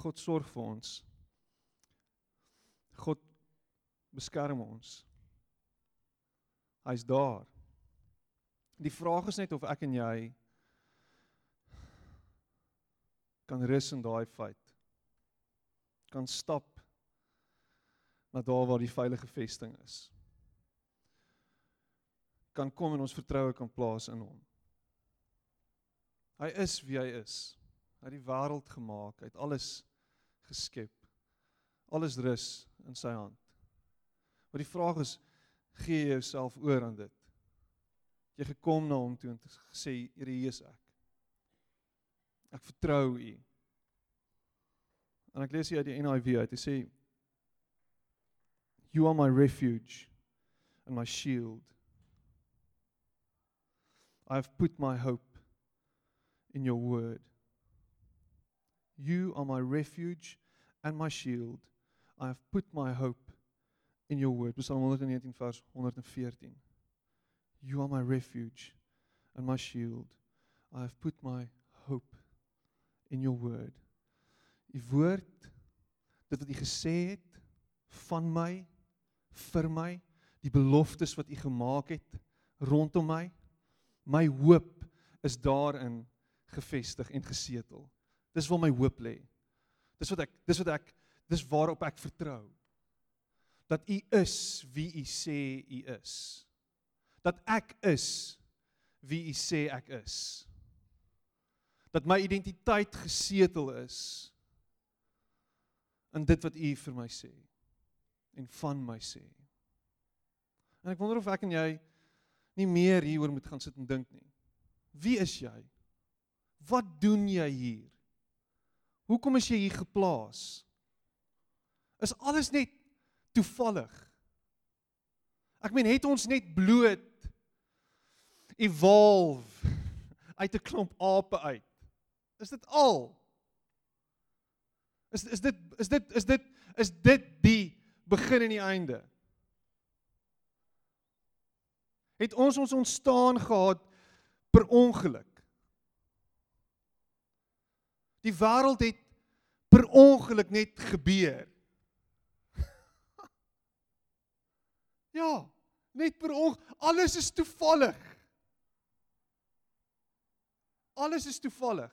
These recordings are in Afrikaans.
God sorg vir ons. God beskerm ons. Hy's daar. Die vraag is net of ek en jy kan rus in daai feit. Kan stap na daar waar die veilige vesting is. Kan kom en ons vertroue kan plaas in hom. Hy is wie hy is. Hy het die wêreld gemaak, hy het alles geskep. Alles rus in sy hand. Maar die vraag is, gee jy jouself oor aan dit? Jy gekom na hom toe en gesê, Here, hier is ek. Ek vertrou U. En ek lees hier uit die NIV uit. Hy sê You are my refuge and my shield. I have put my hope in your word. You are my refuge and my shield. I have put my hope in your word. Psalm 119 vers 114. You are my refuge and my shield. I have put my hope in your word. U woord dit wat u gesê het van my vir my, die beloftes wat u gemaak het rondom my, my hoop is daarin gefestig en gesetel. Dis waar my hoop lê. Dis wat ek dis wat ek dis waarop ek vertrou. Dat U is wie U sê U is. Dat ek is wie U sê ek is. Dat my identiteit gesetel is in dit wat U vir my sê en van my sê. En ek wonder of ek en jy nie meer hieroor moet gaan sit en dink nie. Wie is jy? Wat doen jy hier? Hoekom is jy hier geplaas? Is alles net toevallig? Ek meen het ons net bloot evolve uit 'n klomp ape uit? Is dit al? Is is dit is dit is dit is dit die begin en die einde? Het ons ons ontstaan gehad per ongeluk? Die wêreld het per ongeluk net gebeur. ja, net per ongeluk. Alles is toevallig. Alles is toevallig.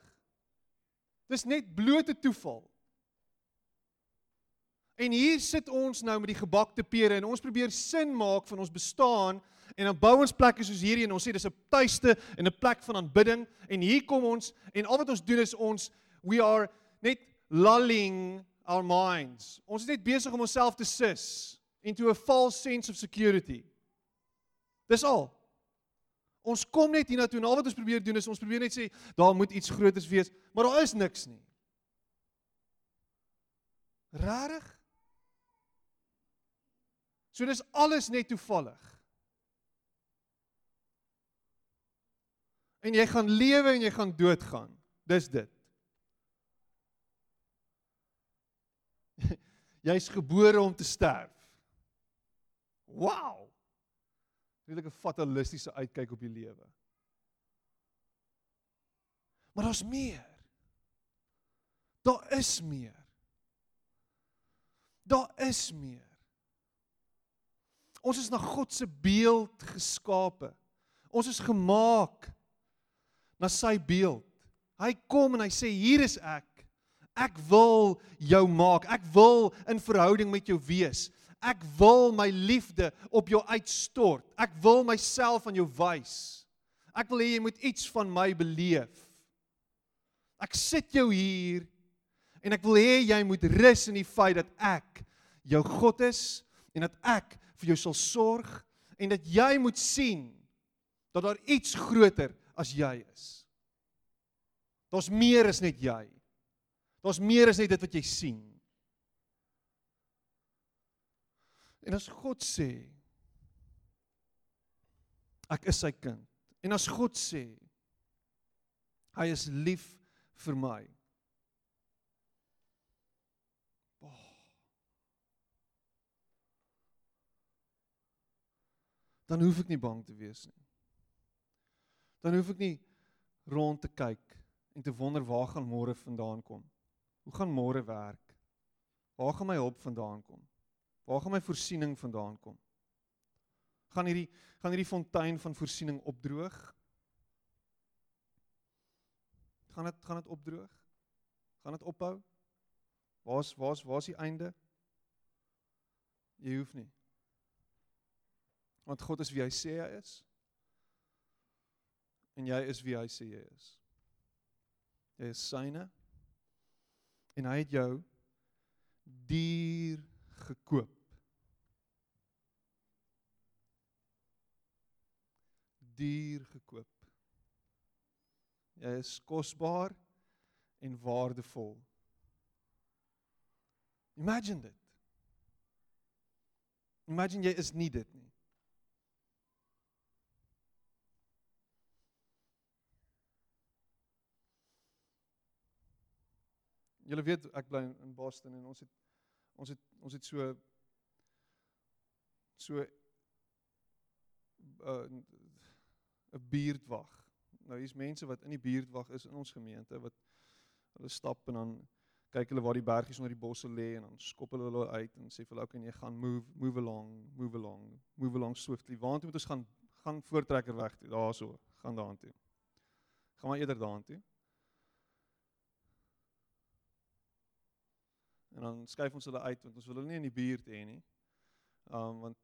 Dis net blote toeval. En hier sit ons nou met die gebakte pere en ons probeer sin maak van ons bestaan en dan bou ons plekke soos hierdie en ons sê dis 'n tuiste en 'n plek van aanbidding en hier kom ons en al wat ons doen is ons we are net lulling our minds. Ons is net besig om onsself te sis into a false sense of security. Dis al. Ons kom net hiernatoe en al wat ons probeer doen is ons probeer net sê daar moet iets groters wees, maar daar is niks nie. Rarig? So dis alles net toevallig. En jy gaan lewe en jy gaan doodgaan. Dis dit. Jy's gebore om te sterf. Wow. Net 'n fatalistiese uitkyk op die lewe. Maar daar's meer. Daar is meer. Daar is meer. Ons is na God se beeld geskape. Ons is gemaak na sy beeld. Hy kom en hy sê hier is ek. Ek wil jou maak. Ek wil in verhouding met jou wees. Ek wil my liefde op jou uitstort. Ek wil myself aan jou wys. Ek wil hê jy moet iets van my beleef. Ek sit jou hier en ek wil hê jy moet rus in die feit dat ek jou God is en dat ek vir jou sal sorg en dat jy moet sien dat daar iets groter as jy is. Daar's meer as net jy. Daar's meer as net dit wat jy sien. En as God sê ek is sy kind en as God sê hy is lief vir my. Oh. Dan hoef ek nie bang te wees nie. Dan hoef ek nie rond te kyk en te wonder waar gaan môre vandaan kom. Hoe gaan môre werk? Waar gaan my hulp vandaan kom? Waar gaan my voorsiening vandaan kom? Gaan hierdie gaan hierdie fontein van voorsiening opdroog? Gaan dit gaan dit opdroog? Gaan dit ophou? Waar's waar's waar's die einde? Jy hoef nie. Want God is wie hy sê hy is. En jy is wie hy sê jy is. Jy is syne. En hy het jou duur gekoop. Duur gekoop. Jy is kosbaar en waardevol. Imagine dit. Imagine jy is nie dit nie. Julle weet ek bly in Boston en ons het ons het ons het so so 'n uh, buurtwag. Nou hier's mense wat in die buurtwag is in ons gemeente wat hulle stap en dan kyk hulle waar die bergies onder die bosse lê en dan skop hulle hulle uit en sê vir hulle okay, nee, gaan move move along, move along, move along swiftly. Waartoe moet ons gaan? Gaan voortrekker weg toe, daarso, gaan daartoe. Gaan maar eerder daartoe. En dan skuif ons hulle uit want ons wil hulle nie in die buurt hê nie. Um want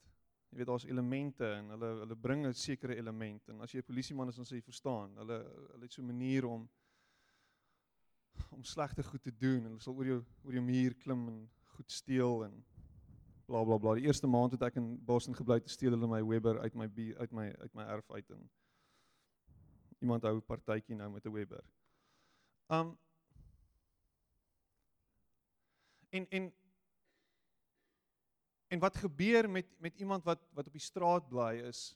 jy weet daar's elemente en hulle hulle bring 'n sekere element en as jy 'n polisieman is dan sê jy verstaan. Hulle hulle het so 'n manier om om slegte goed te doen. Hulle sal oor jou oor jou muur klim en goed steel en bla bla bla. Die eerste maand het ek in Boston gebly te steel hulle my Weber uit my uit my uit my erf uit en iemand hou 'n partytjie nou met 'n Weber. Um En en en wat gebeur met met iemand wat wat op die straat bly is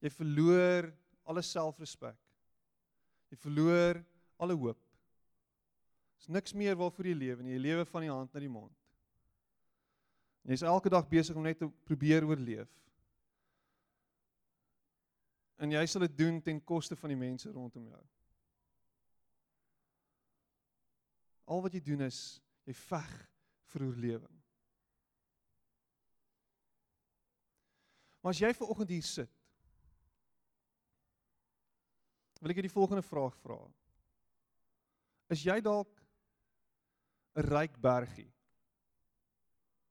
jy verloor alle selfrespek. Jy verloor alle hoop. Dis niks meer waarvoor jy lewe nie. Jy lewe van die hand na die mond. Jy's elke dag besig om net te probeer oorleef. En jy sal dit doen ten koste van die mense rondom jou. Al wat jy doen is Jy veg vir oorlewing. Maar as jy ver oggend hier sit, wil ek jou die volgende vraag vra. Is jy dalk 'n ryk bergie?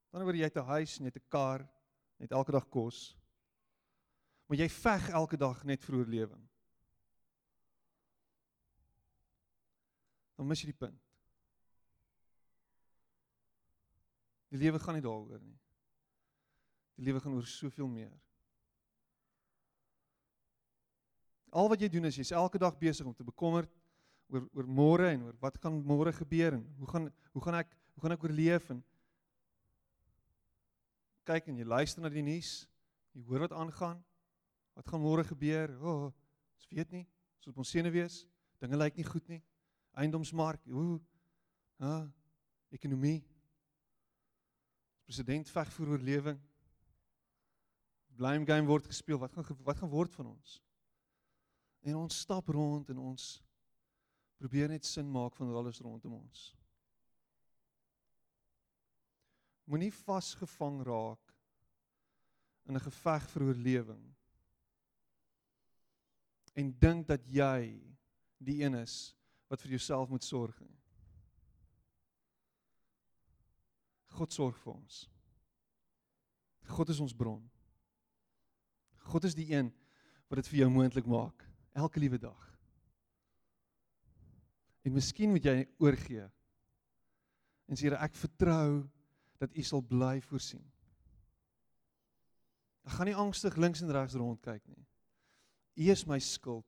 Dan word jy te huis, net 'n kar, net elke dag kos. Maar jy veg elke dag net vir oorlewing. Dan mis jy die punt. Die lewe gaan nie daaroor nie. Die lewe gaan oor soveel meer. Al wat jy doen is jy's elke dag besig om te bekommerd oor oor môre en oor wat gaan môre gebeur en hoe gaan hoe gaan ek hoe gaan ek oorleef en kyk en jy luister na die nuus, jy hoor wat aangaan. Wat gaan môre gebeur? O, oh, ons weet nie. Ons moet ons sene wees. Dinge lyk nie goed nie. Eiendomsmark, hoe? Ha, ekonomie, president veg vir oorlewing. Blame game word gespeel. Wat gaan wat gaan word van ons? En ons stap rond en ons probeer net sin maak van alles rondom ons. Moenie vasgevang raak in 'n geveg vir oorlewing en dink dat jy die een is wat vir jouself moet sorg nie. God sorg vir ons. God is ons bron. God is die een wat dit vir jou moontlik maak elke liewe dag. En miskien moet jy oorgee. En sê ek vertrou dat U sal bly voorsien. Ek gaan nie angstig links en regs rondkyk nie. U is my skild.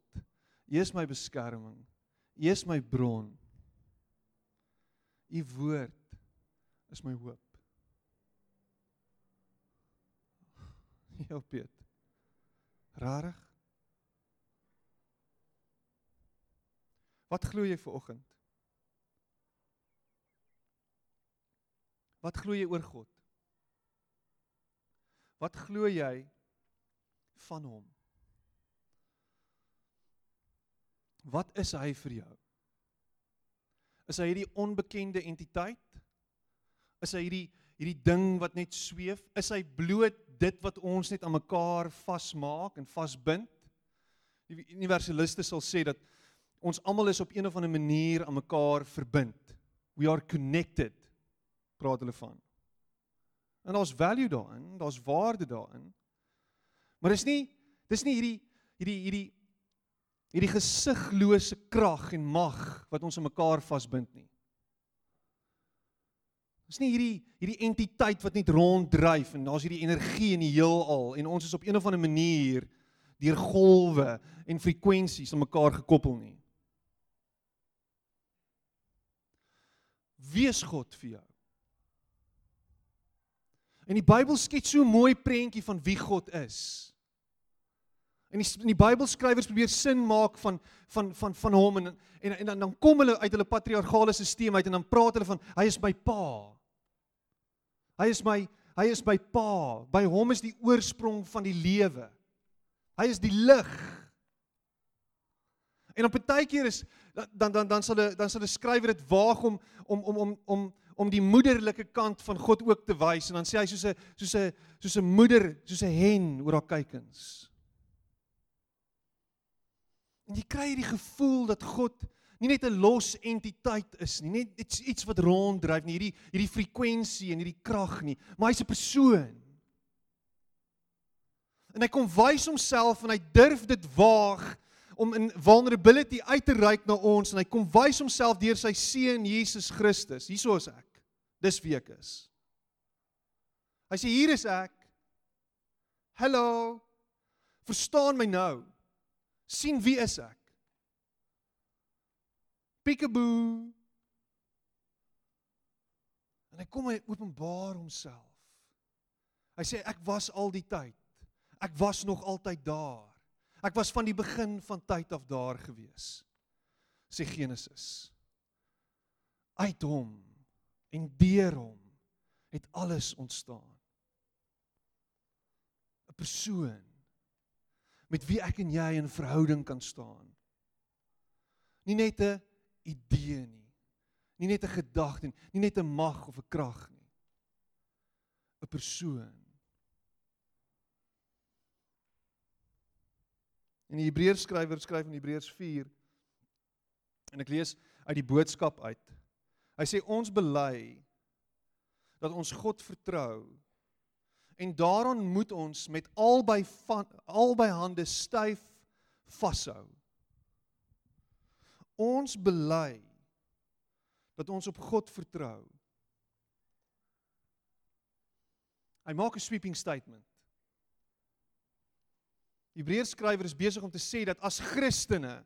U is my beskerming. U is my bron. U woord is my hoop. Ja, Piet. Rarig. Wat glo jy vir oggend? Wat glo jy oor God? Wat glo jy van hom? Wat is hy vir jou? Is hy hierdie onbekende entiteit? Is hy hierdie hierdie ding wat net sweef? Is hy bloot dit wat ons net aan mekaar vasmaak en vasbind? Die universaliste sal sê dat ons almal is op een of ander manier aan mekaar verbind. We are connected. Praat hulle van. En daar's value daarin, daar's waarde daarin. Maar dis nie dis nie hierdie hierdie hierdie hierdie gesiglose krag en mag wat ons aan mekaar vasbind nie. Dis nie hierdie hierdie entiteit wat net ronddryf en daar's hierdie energie in die heelal en ons is op een of ander manier deur golwe en frekwensies aan mekaar gekoppel nie. Wie is God vir jou? En die Bybel skets so 'n mooi prentjie van wie God is. En die in die Bybelskrywers probeer sin maak van van van van hom en en en dan dan kom hulle uit hulle patriargale stelsel uit en dan praat hulle van hy is my pa. Hy is my hy is my pa. By hom is die oorsprong van die lewe. Hy is die lig. En op 'n partykeer is dan dan dan sal 'n dan sal 'n skrywer dit waag om om om om om om die moederlike kant van God ook te wys en dan sê hy soos 'n soos 'n soos 'n moeder, soos 'n hen oor haar kykens. En jy kry hierdie gevoel dat God nie net 'n los entiteit is nie, net iets iets wat ronddryf nie, hierdie hierdie frekwensie en hierdie krag nie, maar hy's 'n persoon. En hy kom wys homself en hy durf dit waag om in vulnerability uit te reik na ons en hy kom wys homself deur sy seun Jesus Christus. Hieso is ek. Dis wie ek is. Hy sê hier is ek. Hallo. Verstaan my nou sien wie is ek? Peekaboo. En hy kom hy openbaar homself. Hy sê ek was al die tyd. Ek was nog altyd daar. Ek was van die begin van tyd af daar gewees. Sê Genesis. Uit hom en deur hom het alles ontstaan. 'n Persoon met wie ek en jy in verhouding kan staan. Nie net 'n idee nie. Nie net 'n gedagte nie, nie net 'n mag of 'n krag nie. 'n Persoon. En die Hebreërs skrywer skryf in Hebreërs 4 en ek lees uit die boodskap uit. Hy sê ons bely dat ons God vertrou En daaraan moet ons met albei van albei hande styf vashou. Ons bely dat ons op God vertrou. Hy maak 'n sweeping statement. Hebreërs skrywer is besig om te sê dat as Christene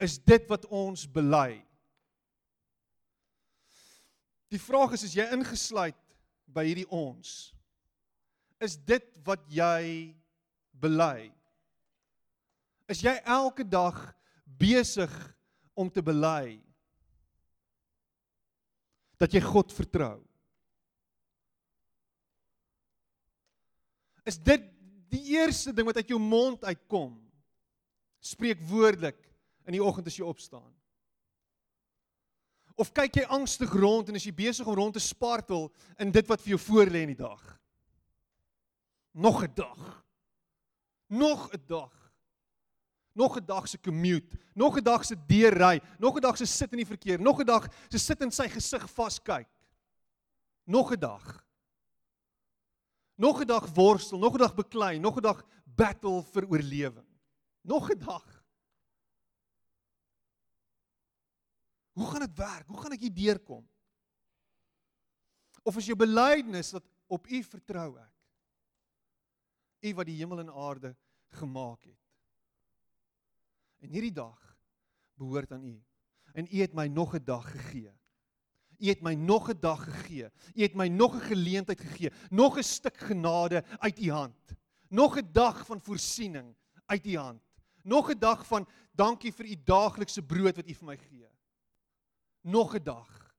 is dit wat ons bely. Die vraag is is jy ingesluit by hierdie ons? is dit wat jy bely? Is jy elke dag besig om te bely dat jy God vertrou? Is dit die eerste ding wat uit jou mond uitkom? Spreek woordelik in die oggend as jy opstaan. Of kyk jy angstig rond en is jy besig om rond te spartel in dit wat vir jou voorlê in die dag? nog 'n dag. Nog 'n dag. Nog 'n dag se commute, nog 'n dag se deurry, nog 'n dag se sit in die verkeer, nog 'n dag se sit in sy gesig vaskyk. Nog 'n dag. Nog 'n dag worstel, nog 'n dag beklei, nog 'n dag battle vir oorlewing. Nog 'n dag. Hoe gaan dit werk? Hoe gaan ek hier deurkom? Of is jou belydenis dat op U vertrou ek? U wat die hemel en aarde gemaak het. En hierdie dag behoort aan U. En U het my nog 'n dag gegee. U het my nog 'n dag gegee. U het my nog 'n geleentheid gegee, nog 'n stuk genade uit U hand. Nog 'n dag van voorsiening uit U hand. Nog 'n dag van dankie vir U daaglikse brood wat U vir my gee. Nog 'n dag.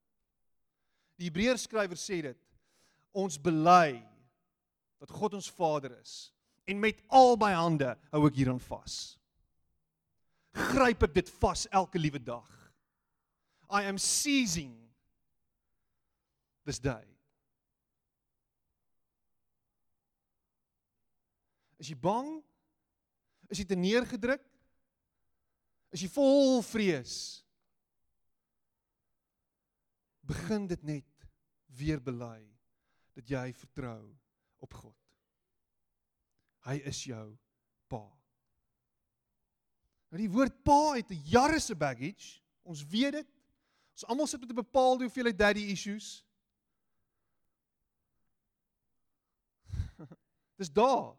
Die Hebreërs skrywer sê dit. Ons bely dat God ons Vader is en met albei hande hou ek hieraan vas. Gryp ek dit vas elke liewe dag. I am seizing this day. Is jy bang? Is jy te neergedruk? Is jy vol vrees? Begin dit net weer bely dat jy vertrou op God. Hy is jou pa. Nou die woord pa het 'n jare se baggage. Ons weet dit. Ons almal sit met 'n bepaalde hoeveelheid daddy issues. Dis daar.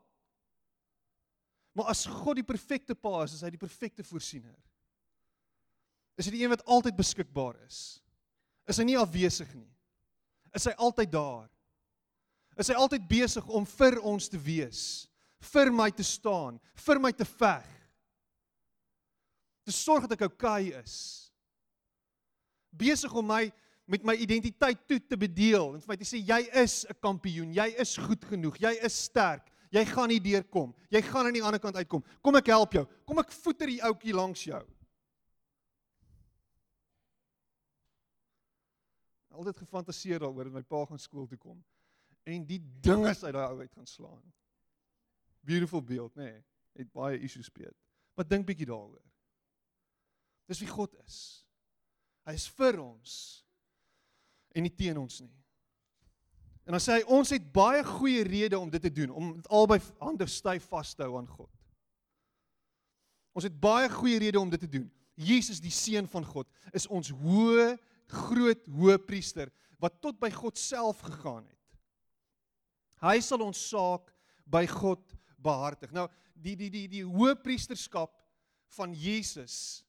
Maar as God die perfekte pa is, is hy die perfekte voorsiener. Is hy die een wat altyd beskikbaar is? Is hy nie afwesig nie? Is hy altyd daar? Is hy altyd besig om vir ons te wees, vir my te staan, vir my te veg? Te sorg dat ek oukei okay is. Besig om my met my identiteit toe te bedeel en vir my te sê jy is 'n kampioen, jy is goed genoeg, jy is sterk, Jy gaan nie deurkom. Jy gaan aan die ander kant uitkom. Kom ek help jou. Kom ek voeter die ouetjie langs jou. Altyd gefantaseer daaroor dat my pa gaan skool toe kom en die dinge uit daai ou uit gaan slaan. Beautiful beeld, nê? Nee, het baie issues speel. Maar dink bietjie daaroor. Dis wie God is. Hy is vir ons en nie teen ons nie. En dan sê hy ons het baie goeie redes om dit te doen, om albei hande styf vas te hou aan God. Ons het baie goeie redes om dit te doen. Jesus die seun van God is ons hoë groot hoëpriester wat tot by God self gegaan het. Hy sal ons saak by God behartig. Nou die die die die hoëpriesterskap van Jesus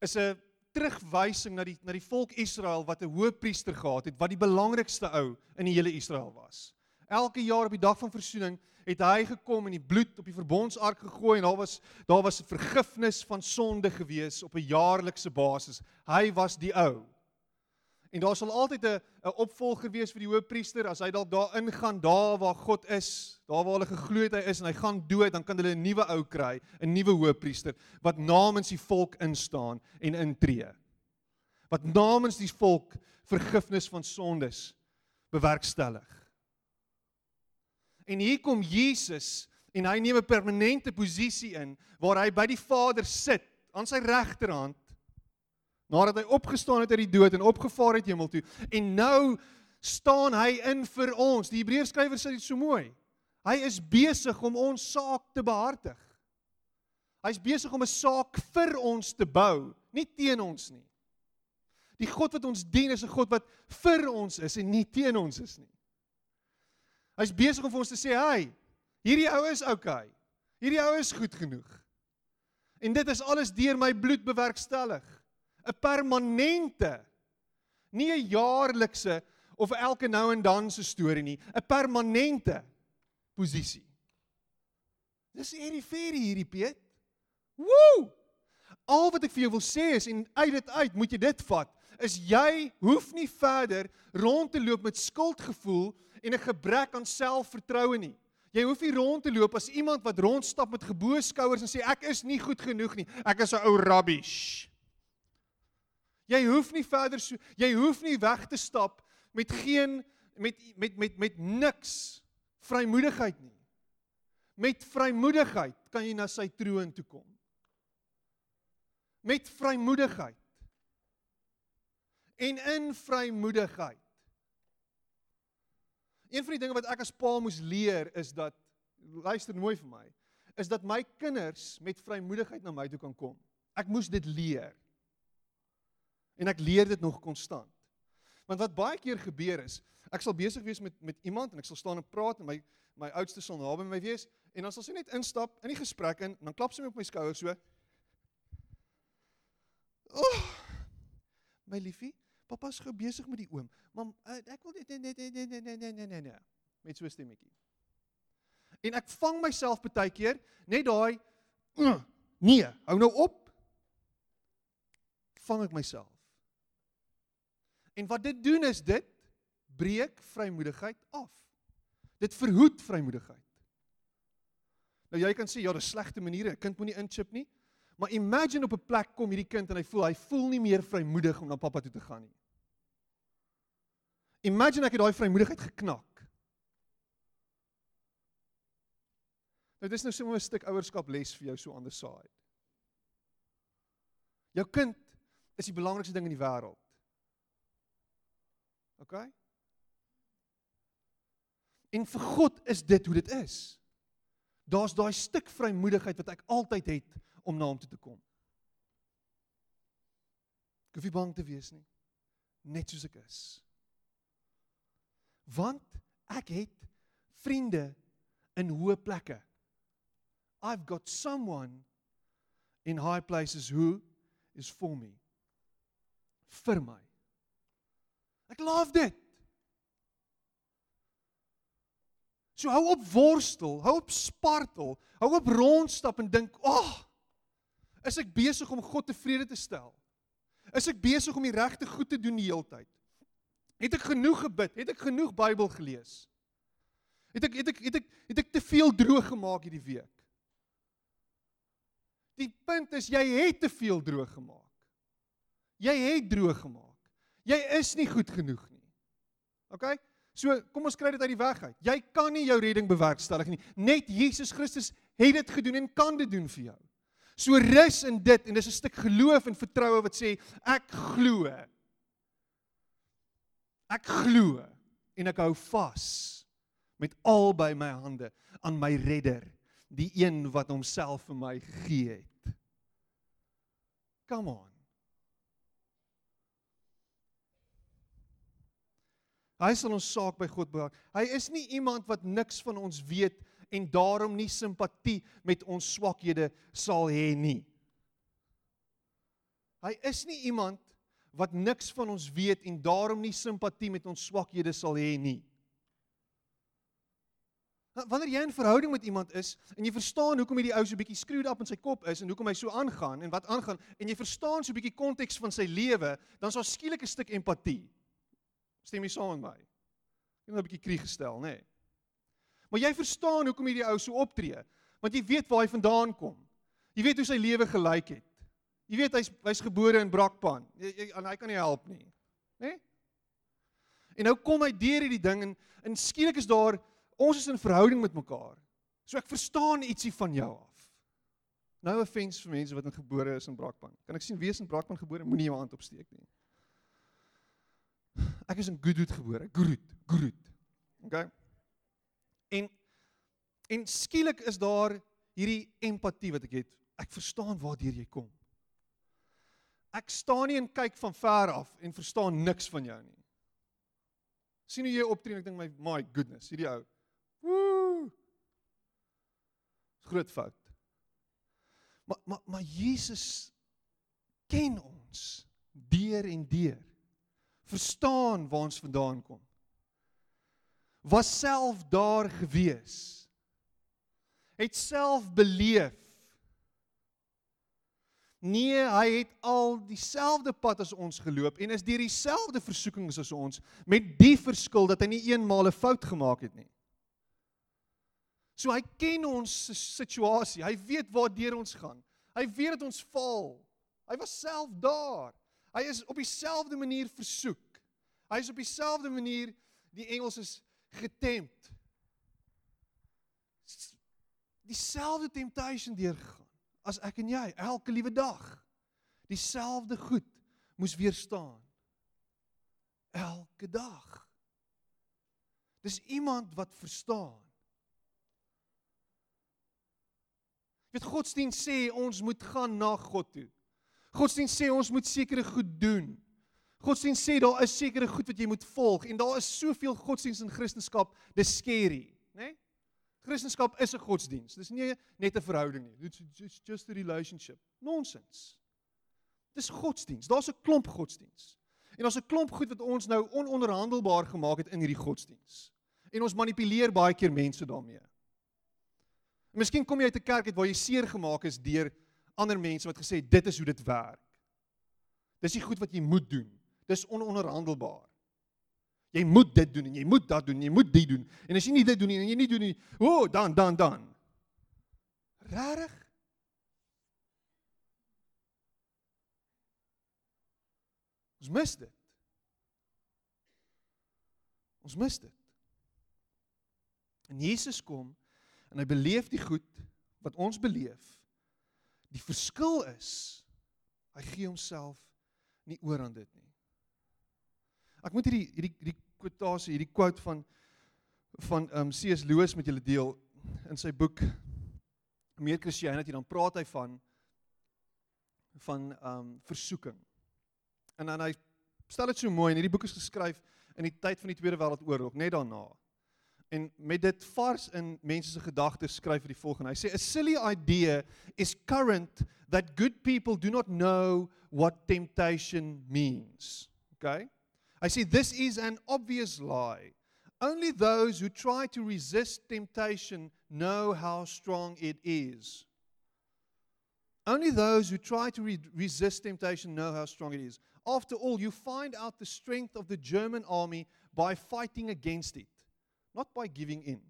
is 'n terugwysing na die na die volk Israel wat 'n hoëpriester gehad het wat die belangrikste ou in die hele Israel was. Elke jaar op die dag van versoening het hy gekom en die bloed op die verbondsark gegooi en daar was daar was vergifnis van sonde gewees op 'n jaarlikse basis. Hy was die ou. En daar sal altyd 'n 'n opvolger wees vir die hoëpriester as hy dalk daar ingaan daar waar God is, daar waar hulle geglo het hy is en hy gaan dood, dan kan hulle 'n nuwe ou kry, 'n nuwe hoëpriester wat namens die volk instaan en intree. Wat namens die volk vergifnis van sondes bewerkstellig. En hier kom Jesus en hy neem 'n permanente posisie in waar hy by die Vader sit aan sy regterhand nadat hy opgestaan het uit die dood en opgevaar het hemel toe en nou staan hy in vir ons. Die Hebreërskrywer sê dit so mooi. Hy is besig om ons saak te behartig. Hy's besig om 'n saak vir ons te bou, nie teen ons nie. Die God wat ons dien is 'n God wat vir ons is en nie teen ons is nie. Hy's besig om vir ons te sê, "Hey, hierdie ou is. Okay. Hierdie ou is goed genoeg." En dit is alles deur my bloed bewerkstellig. 'n permanente nie 'n jaarlikse of elke nou en dan se storie nie, 'n permanente posisie. Dis hierdie ferie hierdie Piet. Woe! Al wat ek vir jou wil sê is en uit dit uit moet jy dit vat, is jy hoef nie verder rond te loop met skuldgevoel en 'n gebrek aan selfvertroue nie. Jy hoef nie rond te loop as iemand wat rondstap met geboue skouers en sê ek is nie goed genoeg nie. Ek is 'n ou rubbish. Jy hoef nie verder so jy hoef nie weg te stap met geen met met met met niks vrymoedigheid nie. Met vrymoedigheid kan jy na sy troon toe kom. Met vrymoedigheid. En in vrymoedigheid. Een van die dinge wat ek as pa moes leer is dat luister mooi vir my, is dat my kinders met vrymoedigheid na my toe kan kom. Ek moes dit leer. En ek leer dit nog konstant. Want wat baie keer gebeur is, ek sal besig wees met met iemand en ek sal staan en praat en my my oudste sal naby my wees en dan sal sy net instap in die gesprek en dan klap sy my op my skouer so. Oh, my liefie, papa's gou besig met die oom. Mam, uh, ek wil net net net net net net net met so 'n stemmetjie. En ek vang myself baie keer net daai nee, hou nou op. Vang ek myself. En wat dit doen is dit breek vrymoedigheid af. Dit verhoed vrymoedigheid. Nou jy kan sê ja, dis slegte maniere, 'n kind moenie inchip nie. Maar imagine op 'n plek kom hierdie kind en hy voel hy voel nie meer vrymoedig om na pappa toe te gaan nie. Imagine ek het daai vrymoedigheid geknak. Nou dis nou sommer 'n stuk ouerskap les vir jou so aan die side. Jou kind is die belangrikste ding in die wêreld. OK? En vir God is dit hoe dit is. Daar's daai stuk vrymoedigheid wat ek altyd het om na hom toe te kom. Ek hoef nie bang te wees nie. Net soos ek is. Want ek het vriende in hoë plekke. I've got someone in high places who is for me. Vir my. Ek love dit. So hou op worstel, hou op spartel, hou op rondstap en dink, "Ag, oh, is ek besig om God tevrede te stel? Is ek besig om die regte goed te doen die hele tyd? Het ek genoeg gebid? Het ek genoeg Bybel gelees? Het ek het ek het ek het ek te veel droog gemaak hierdie week? Die punt is jy het te veel droog gemaak. Jy het droog gemaak. Jy is nie goed genoeg nie. OK? So, kom ons kry dit uit die weg uit. Jy kan nie jou redding bewerkstellig nie. Net Jesus Christus het dit gedoen en kan dit doen vir jou. So rus in dit en dis 'n stuk geloof en vertroue wat sê ek glo. Ek glo en ek hou vas met albei my hande aan my redder, die een wat homself vir my gegee het. Come on. Hy sal ons saak by God bewaak. Hy is nie iemand wat niks van ons weet en daarom nie simpatie met ons swakhede sal hê nie. Hy is nie iemand wat niks van ons weet en daarom nie simpatie met ons swakhede sal hê nie. Wanneer jy in verhouding met iemand is en jy verstaan hoekom hierdie ou so bietjie screwed up in sy kop is en hoekom hy so aangaan en wat aangaan en jy verstaan so bietjie konteks van sy lewe, dan is daar skielik 'n stuk empatie. Stem jy saam met my? Ek het nou 'n bietjie krieg gestel, nê? Nee. Maar jy verstaan hoekom hierdie ou so optree, want jy weet waar hy vandaan kom. Jy weet hoe sy lewe gelyk het. Jy weet hy's hy's gebore in Brakpan. En hy kan nie help nie. Nê? Nee? En nou kom hy deur hierdie ding en en skielik is daar ons is in verhouding met mekaar. So ek verstaan ietsie van jou af. Nou offense vir mense wat in gebore is in Brakpan. Kan ek sien wie is in Brakpan gebore? Moenie jou hand opsteek nie. Ek is in Goodwood gebore. Groot, groot. OK. En en skielik is daar hierdie empatie wat ek het. Ek verstaan waartoe jy kom. Ek staan nie en kyk van ver af en verstaan niks van jou nie. sien hoe jy optree en ek dink my my goodness, hierdie ou. Woe. Groot fout. Maar maar maar Jesus ken ons deur en deur verstaan waar ons vandaan kom. Was self daar gewees. Het self beleef. Nee, hy het al dieselfde pad as ons geloop en is deur dieselfde versoekings as ons met die verskil dat hy nie eenmal 'n fout gemaak het nie. So hy ken ons situasie. Hy weet waartoe ons gaan. Hy weet dat ons val. Hy was self daar. Hy is op dieselfde manier versoek. Hy is op dieselfde manier die Engels is getempt. Dieselfde temptation deurgegaan as ek en jy elke liewe dag. Dieselfde goed moes weerstaan. Elke dag. Dis iemand wat verstaan. Weet godsdienst sê ons moet gaan na God toe. Godsdienst sê ons moet sekere goed doen. Godsdienst sê daar is sekere goed wat jy moet volg en daar is soveel godsdienst in Christendom, dis scary, né? Nee? Christendom is 'n godsdienst. Dis nie net 'n verhouding nie. It's just a relationship. Nonsens. Dis godsdienst. Daar's 'n klomp godsdienst. En daar's 'n klomp goed wat ons nou ononderhandelbaar gemaak het in hierdie godsdienst. En ons manipuleer baie keer mense daarmee. En miskien kom jy uit 'n kerk uit waar jy seer gemaak is deur ander mense wat gesê dit is hoe dit werk. Dis die goed wat jy moet doen. Dis ononderhandelbaar. Jy moet dit doen en jy moet dat doen en jy moet dit doen. En as jy nie dit doen nie en jy nie doen nie, o, oh, dan dan dan. Regtig? Ons mis dit. Ons mis dit. En Jesus kom en hy beleef die goed wat ons beleef Die verskil is hy gee homself nie oor aan dit nie. Ek moet hierdie hierdie hierdie kwotasie, hierdie quote van van um C.S. Lewis met julle deel in sy boek Meer Christianity dan praat hy van van um versoeking. En dan hy stel dit so mooi en hierdie boek is geskryf in die tyd van die Tweede Wêreldoorlog, net daarna. En met dit vars in mense se gedagtes skryf hy die volgende. Hy sê a silly idea is current that good people do not know what temptation means. Okay? I say this is an obvious lie. Only those who try to resist temptation know how strong it is. Only those who try to re- resist temptation know how strong it is. After all, you find out the strength of the German army by fighting against it, not by giving in.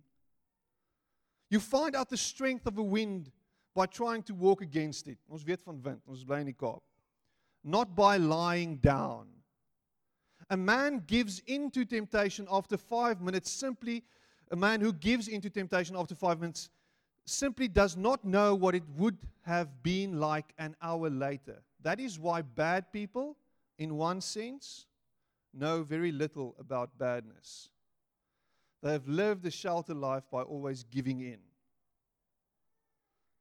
You find out the strength of a wind by trying to walk against it. Ons weet van wind, ons bly in die Kaap. Not by lying down. A man gives into temptation after 5 minutes simply a man who gives into temptation after 5 minutes simply does not know what it would have been like an hour later. That is why bad people, in one sense, know very little about badness. They have lived a shelter life by always giving in.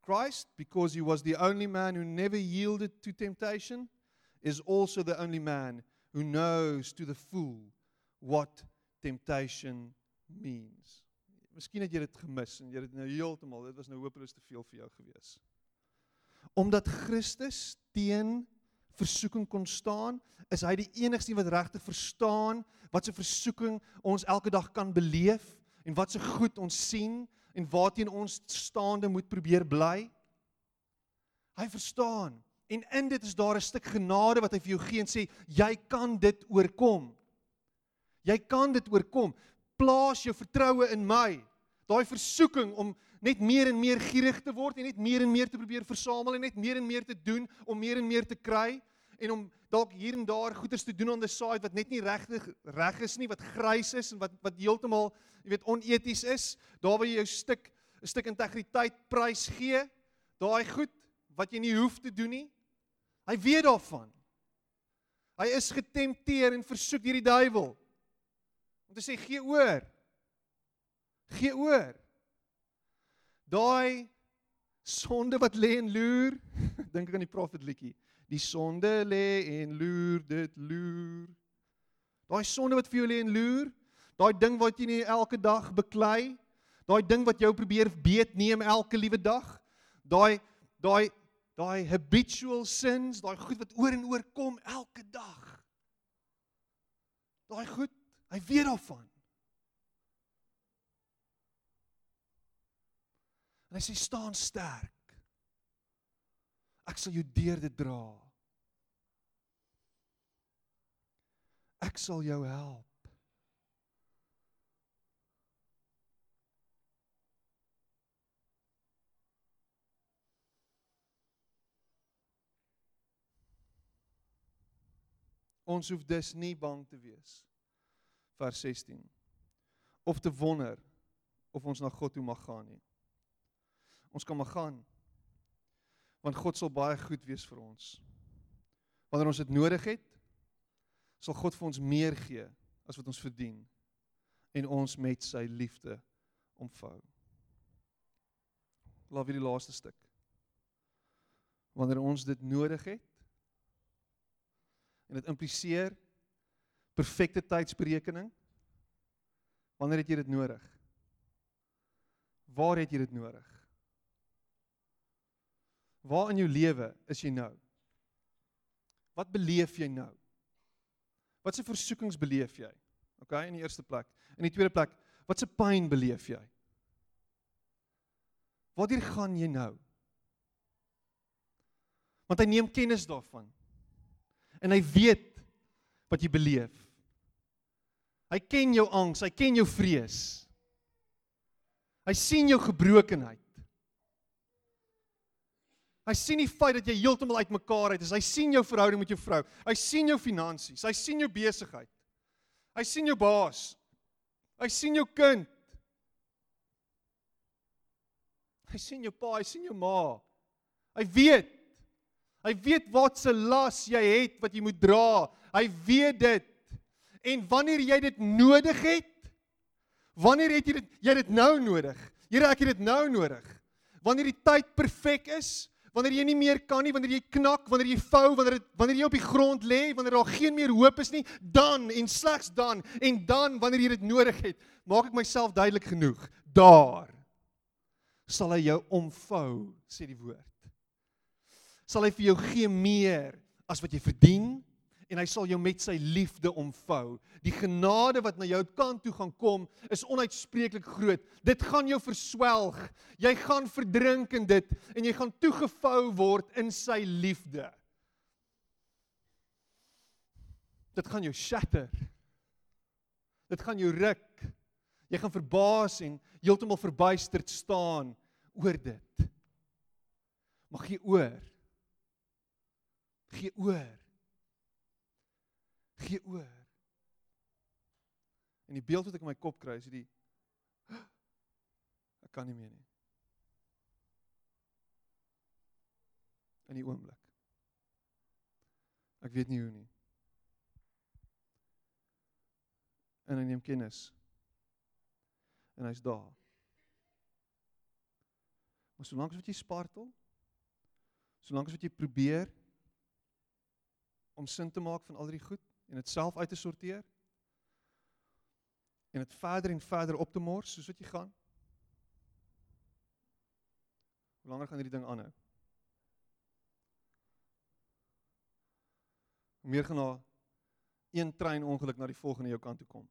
Christ, because he was the only man who never yielded to temptation, is also the only man who knows to the full what temptation means. Miskien het jy dit gemis en jy het nou heeltemal, dit was nou hopeloos te veel vir jou gewees. Omdat Christus teen versoeking kon staan, is hy die enigste wat regtig verstaan wat se versoeking ons elke dag kan beleef en wat se goed ons sien en waarteen ons staande moet probeer bly. Hy verstaan en in dit is daar 'n stuk genade wat hy vir jou gee en sê jy kan dit oorkom. Jy kan dit oorkom. Plaas jou vertroue in my daai versoeking om net meer en meer gierig te word en net meer en meer te probeer versamel en net meer en meer te doen om meer en meer te kry en om dalk hier en daar goeders te doen on the side wat net nie regtig reg is nie wat grys is en wat wat heeltemal jy weet oneties is. Daar waar jy jou stuk 'n stuk integriteit prys gee daai goed wat jy nie hoef te doen nie hy weet daarvan. Hy is getempteer en versoek deur die duiwel. Om te sê gee oor. Gee oor. Daai sonde wat lê en loer, dink ek aan die profet liedjie. Die sonde lê en loer, dit loer. Daai sonde wat vir jou lê en loer, daai ding wat jy nie elke dag beklei, daai ding wat jou probeer beet neem elke liewe dag, daai daai daai habitual sins, daai goed wat oor en oor kom elke dag. Daai goed, hy weet daarvan. En hy sê staan sterk. Ek sal jou deur dit dra. Ek sal jou help. Ons hoef dus nie bang te wees. Vers 16. Of te wonder of ons na God toe mag gaan nie. Ons kan maar gaan. Want God sal baie goed wees vir ons. Wanneer ons dit nodig het, sal God vir ons meer gee as wat ons verdien en ons met sy liefde omvou. Laat weer die laaste stuk. Wanneer ons dit nodig het en dit impliseer perfekte tydsberekening. Wanneer het jy dit nodig? Waar het jy dit nodig? Waar in jou lewe is jy nou? Wat beleef jy nou? Wat se versoekings beleef jy? OK, in die eerste plek. In die tweede plek, wat se pyn beleef jy? Waartoe gaan jy nou? Want hy neem kennis daarvan. En hy weet wat jy beleef. Hy ken jou angs, hy ken jou vrees. Hy sien jou gebrokenheid. Hy sien die feit dat jy heeltemal uitmekaar uit is. Hy sien jou verhouding met jou vrou. Hy sien jou finansies. Hy sien jou besigheid. Hy sien jou baas. Hy sien jou kind. Hy sien jou pa, hy sien jou ma. Hy weet. Hy weet wat se las jy het wat jy moet dra. Hy weet dit. En wanneer jy dit nodig het, wanneer het jy dit jy dit nou nodig? Here, ek het dit nou nodig. Wanneer die tyd perfek is, wanneer jy nie meer kan nie, wanneer jy knak, wanneer jy vou, wanneer dit wanneer jy op die grond lê, wanneer daar geen meer hoop is nie, dan en slegs dan en dan wanneer jy dit nodig het, maak ek myself duidelik genoeg. Daar sal hy jou omvou, sê die woord. Sal hy vir jou gee meer as wat jy verdien en hy sal jou met sy liefde omvou. Die genade wat na jou kant toe gaan kom, is onuitspreeklik groot. Dit gaan jou verswelg. Jy gaan verdrink in dit en jy gaan toegevou word in sy liefde. Dit gaan jou shatter. Dit gaan jou ruk. Jy gaan verbaas en heeltemal verbuisterd staan oor dit. Maar gee oor. Gee oor gee oor. En die beeld wat ek in my kop kry is die ek kan nie meer nie. In die oomblik. Ek weet nie hoe nie. En hy neem kennis. En hy's daar. Maar solank as wat jy spartel, solank as wat jy probeer om sin te maak van al die goed, en dit self uit te sorteer en dit verder en verder op te mors soos wat jy gaan. Hoe langer gaan hierdie ding aanhou? Hoe meer gaan daar een trein ongeluk na die volgende jou kant toe kom?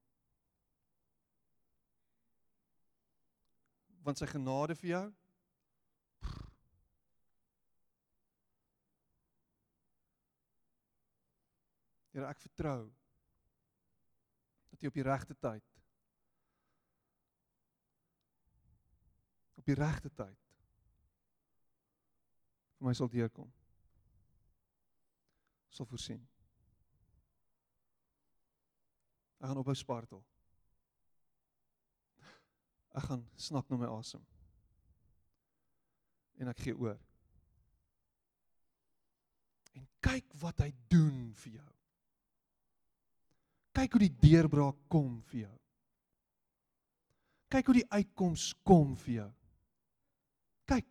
Want sy genade vir jou Here, ek vertrou dat U op die regte tyd op die regte tyd vir my sal deurkom. Sal voorsien. Ek gaan ophou spartel. Ek gaan snak na my asem. En ek gee oor. En kyk wat hy doen vir jou kyk hoe die deurbraak kom vir jou. Kyk hoe die uitkoms kom vir jou. Kyk.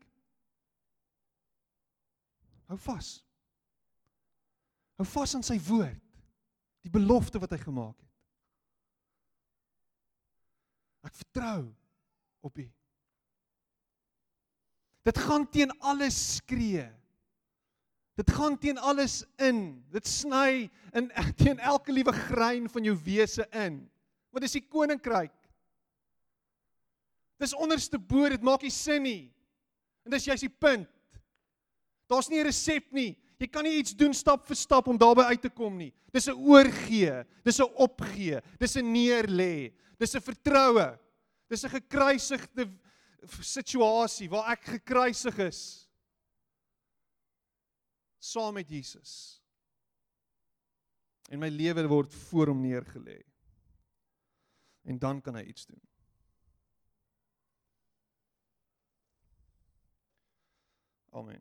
Hou vas. Hou vas aan sy woord. Die belofte wat hy gemaak het. Ek vertrou op U. Dit gaan teen alles skree. Dit gaan teen alles in. Dit sny in teen elke liewe grein van jou wese in. Want dis die koninkryk. Dis onderste bo, dit maak nie sin nie. En dis jy's die punt. Daar's nie 'n resep nie. Jy kan nie iets doen stap vir stap om daarby uit te kom nie. Dis 'n oorgee, dis 'n opgee, dis 'n neerlê, dis 'n vertroue. Dis 'n gekruisigde situasie waar ek gekruisig is saam met Jesus. En my lewe word voor hom neergelê. En dan kan hy iets doen. Amen.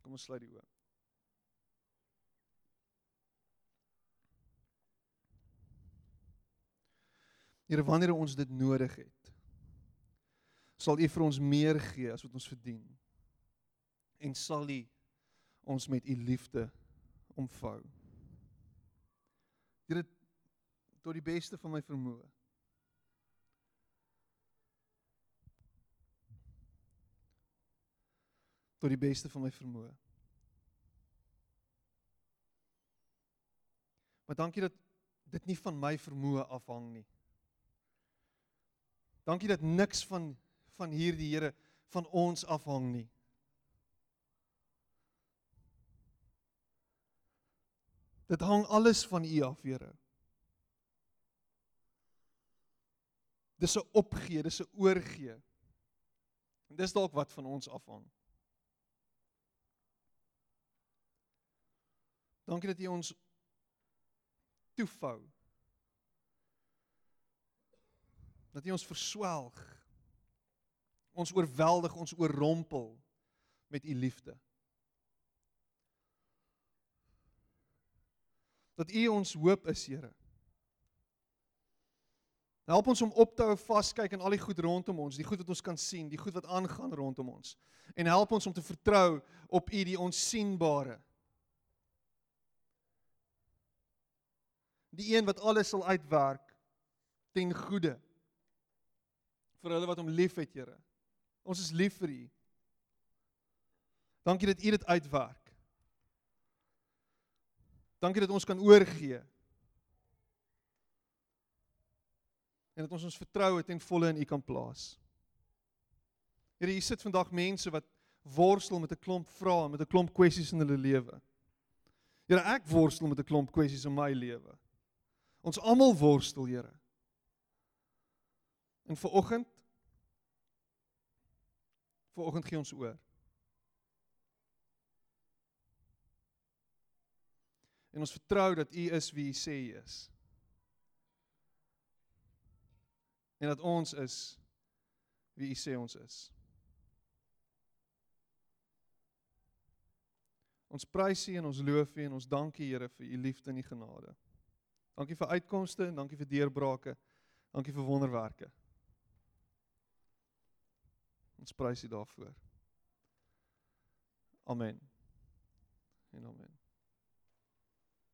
Kom ons sluit die oë. Here, wanneer ons dit nodig het, sal U vir ons meer gee as wat ons verdien. En sal U ons met u liefde omvou. Dit tot die beste van my vermoë. Tot die beste van my vermoë. Maar dankie dat dit nie van my vermoë afhang nie. Dankie dat niks van van hierdie Here van ons afhang nie. Dit hang alles van U af, Here. Dis 'n opgee, dis 'n oorgee. En dis dalk wat van ons afhang. Dankie dat U ons toefou. Dat U ons verswelg. Ons oorweldig, ons oorrompel met U liefde. Dat U ons hoop is, Here. Help ons om op te hou vaskyk in al die goed rondom ons, die goed wat ons kan sien, die goed wat aangaan rondom ons. En help ons om te vertrou op U die onsigbare. Die een wat alles sal uitwerk ten goeie vir hulle wat hom liefhet, Here. Ons is lief vir U. Dankie dat U dit uitwerk. Dankie dat ons kan oorgee en dat ons ons vertroue ten volle in U kan plaas. Here, hier sit vandag mense wat worstel met 'n klomp vrae, met 'n klomp kwessies in hulle lewe. Here, ek worstel met 'n klomp kwessies in my lewe. Ons almal worstel, Here. En vir oggend vir oggend gee ons oor. En ons vertrou dat U is wie U sê U is. en dat ons is wie U sê ons is. Ons prys U en ons loof U en ons dankie Here vir U liefde en U genade. Dankie vir uitkomste en dankie vir deurbrake. Dankie vir wonderwerke. Ons prys U daarvoor. Amen. En amen.